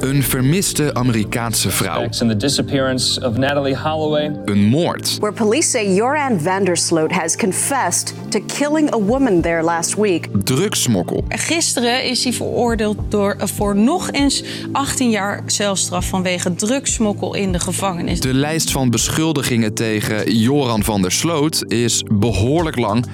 Een vermiste Amerikaanse vrouw. In the disappearance of Natalie Holloway. Een moord. Where police say Joran Vandersloot has confessed to killing a woman there last week. Drugsmokkel. Gisteren is hij veroordeeld door, voor nog eens 18 jaar celstraf vanwege drugsmokkel in de gevangenis. De lijst van beschuldigingen tegen Joran van der Sloot is behoorlijk lang.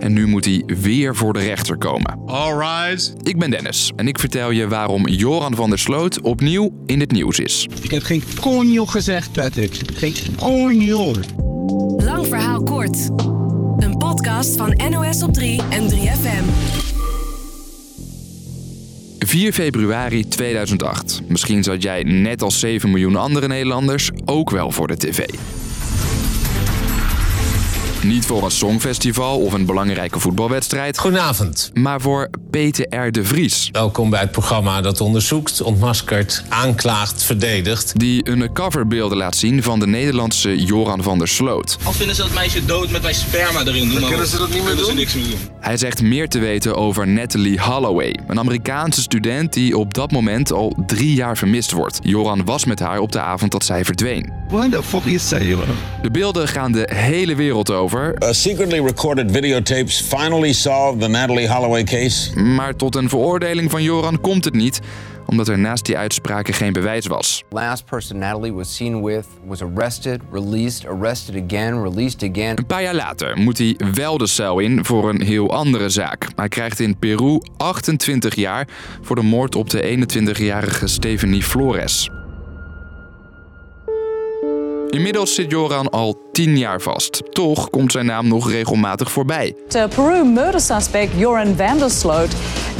En nu moet hij weer voor de rechter komen. Alright. Ik ben Dennis en ik vertel je waarom Joran van der Sloot opnieuw in het nieuws is. Ik heb geen konjo gezegd, Patrick. Geen konjo. Lang verhaal kort. Een podcast van NOS op 3 en 3FM. 4 februari 2008. Misschien zat jij net als 7 miljoen andere Nederlanders ook wel voor de tv. Niet voor een songfestival of een belangrijke voetbalwedstrijd. Goedenavond. Maar voor Peter R. de Vries. Welkom bij het programma dat onderzoekt, ontmaskert, aanklaagt, verdedigt. Die undercoverbeelden laat zien van de Nederlandse Joran van der Sloot. Al vinden ze dat meisje dood met mijn sperma erin doen, dan kunnen ze dat niet meer doen? Ze niks meer doen. Hij zegt meer te weten over Natalie Holloway, een Amerikaanse student die op dat moment al drie jaar vermist wordt. Joran was met haar op de avond dat zij verdween. What the fuck is say, De beelden gaan de hele wereld over. Uh, secretly recorded videotapes finally solved the Natalie Holloway case. Maar tot een veroordeling van Joran komt het niet, omdat er naast die uitspraken geen bewijs was. Last person Natalie was seen with was arrested, released, arrested again, released again. Een paar jaar later moet hij wel de cel in voor een heel andere zaak. Hij krijgt in Peru 28 jaar voor de moord op de 21-jarige Stephanie Flores. Inmiddels zit Joran al 10 jaar vast. Toch komt zijn naam nog regelmatig voorbij. The Peru murder suspect Joran Vandersloot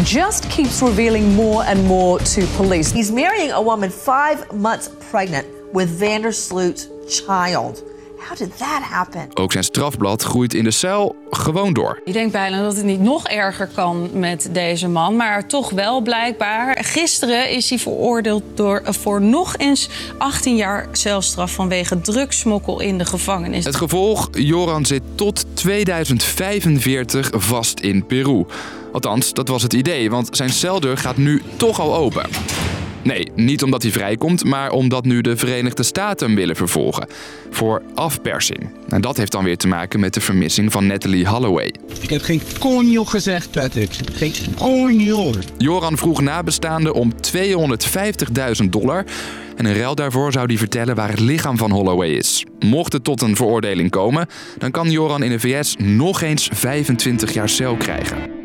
just keeps revealing more and more to police. He's marrying a woman five months pregnant with Vandersloot's child. How did that happen? Ook zijn strafblad groeit in de cel gewoon door. Ik denk bijna dat het niet nog erger kan met deze man, maar toch wel blijkbaar. Gisteren is hij veroordeeld door, voor nog eens 18 jaar celstraf vanwege drugsmokkel in de gevangenis. Het gevolg: Joran zit tot 2045 vast in Peru. Althans, dat was het idee, want zijn celdeur gaat nu toch al open. Nee, niet omdat hij vrijkomt, maar omdat nu de Verenigde Staten hem willen vervolgen. Voor afpersing. En dat heeft dan weer te maken met de vermissing van Natalie Holloway. Ik heb geen konjo gezegd, Patrick. Geen konjo. Joran vroeg nabestaanden om 250.000 dollar. En in ruil daarvoor zou hij vertellen waar het lichaam van Holloway is. Mocht het tot een veroordeling komen, dan kan Joran in de VS nog eens 25 jaar cel krijgen.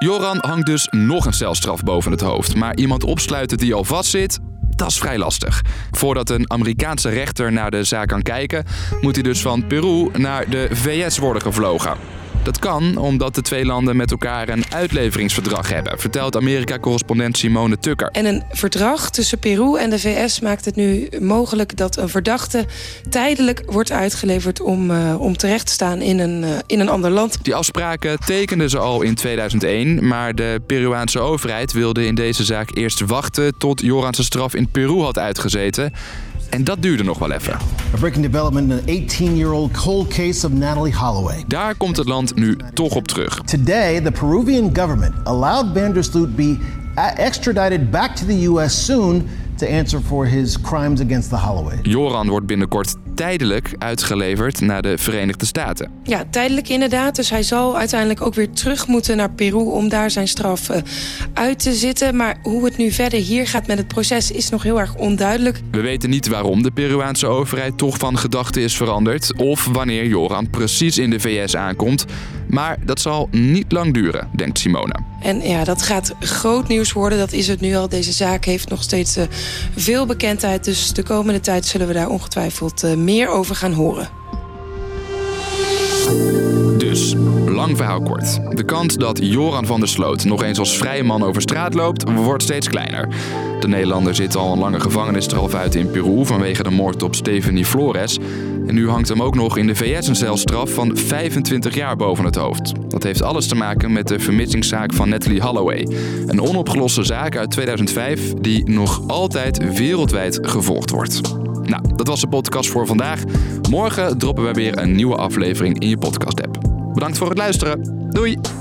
Joran hangt dus nog een celstraf boven het hoofd. Maar iemand opsluiten die al vastzit, dat is vrij lastig. Voordat een Amerikaanse rechter naar de zaak kan kijken, moet hij dus van Peru naar de VS worden gevlogen. Dat kan omdat de twee landen met elkaar een uitleveringsverdrag hebben, vertelt Amerika-correspondent Simone Tukker. En een verdrag tussen Peru en de VS maakt het nu mogelijk dat een verdachte tijdelijk wordt uitgeleverd om, uh, om terecht te staan in een, uh, in een ander land. Die afspraken tekenden ze al in 2001, maar de Peruaanse overheid wilde in deze zaak eerst wachten tot Joran zijn straf in Peru had uitgezeten. En dat duurde nog wel even. A breaking development in an 18-year-old cold case of Natalie Holloway. Daar komt het land nu toch op terug. Today, the Peruvian government allowed Vandersloot be extradited back to the US soon to answer for his crimes against the Holloway. Joran wordt binnenkort tijdelijk uitgeleverd naar de Verenigde Staten. Ja, tijdelijk inderdaad. Dus hij zal uiteindelijk ook weer terug moeten naar Peru om daar zijn straf uh, uit te zitten. Maar hoe het nu verder hier gaat met het proces is nog heel erg onduidelijk. We weten niet waarom de Peruaanse overheid toch van gedachten is veranderd of wanneer Joran precies in de VS aankomt. Maar dat zal niet lang duren, denkt Simone. En ja, dat gaat groot nieuws worden. Dat is het nu al. Deze zaak heeft nog steeds uh, veel bekendheid. Dus de komende tijd zullen we daar ongetwijfeld uh, meer over gaan horen. Dus, lang verhaal kort. De kans dat Joran van der Sloot nog eens als vrije man over straat loopt, wordt steeds kleiner. De Nederlander zit al een lange gevangenisstraf uit in Peru vanwege de moord op Stephanie Flores. En nu hangt hem ook nog in de VS een celstraf van 25 jaar boven het hoofd. Dat heeft alles te maken met de vermissingszaak van Natalie Holloway. Een onopgeloste zaak uit 2005 die nog altijd wereldwijd gevolgd wordt. Nou, dat was de podcast voor vandaag. Morgen droppen we weer een nieuwe aflevering in je podcast-app. Bedankt voor het luisteren. Doei!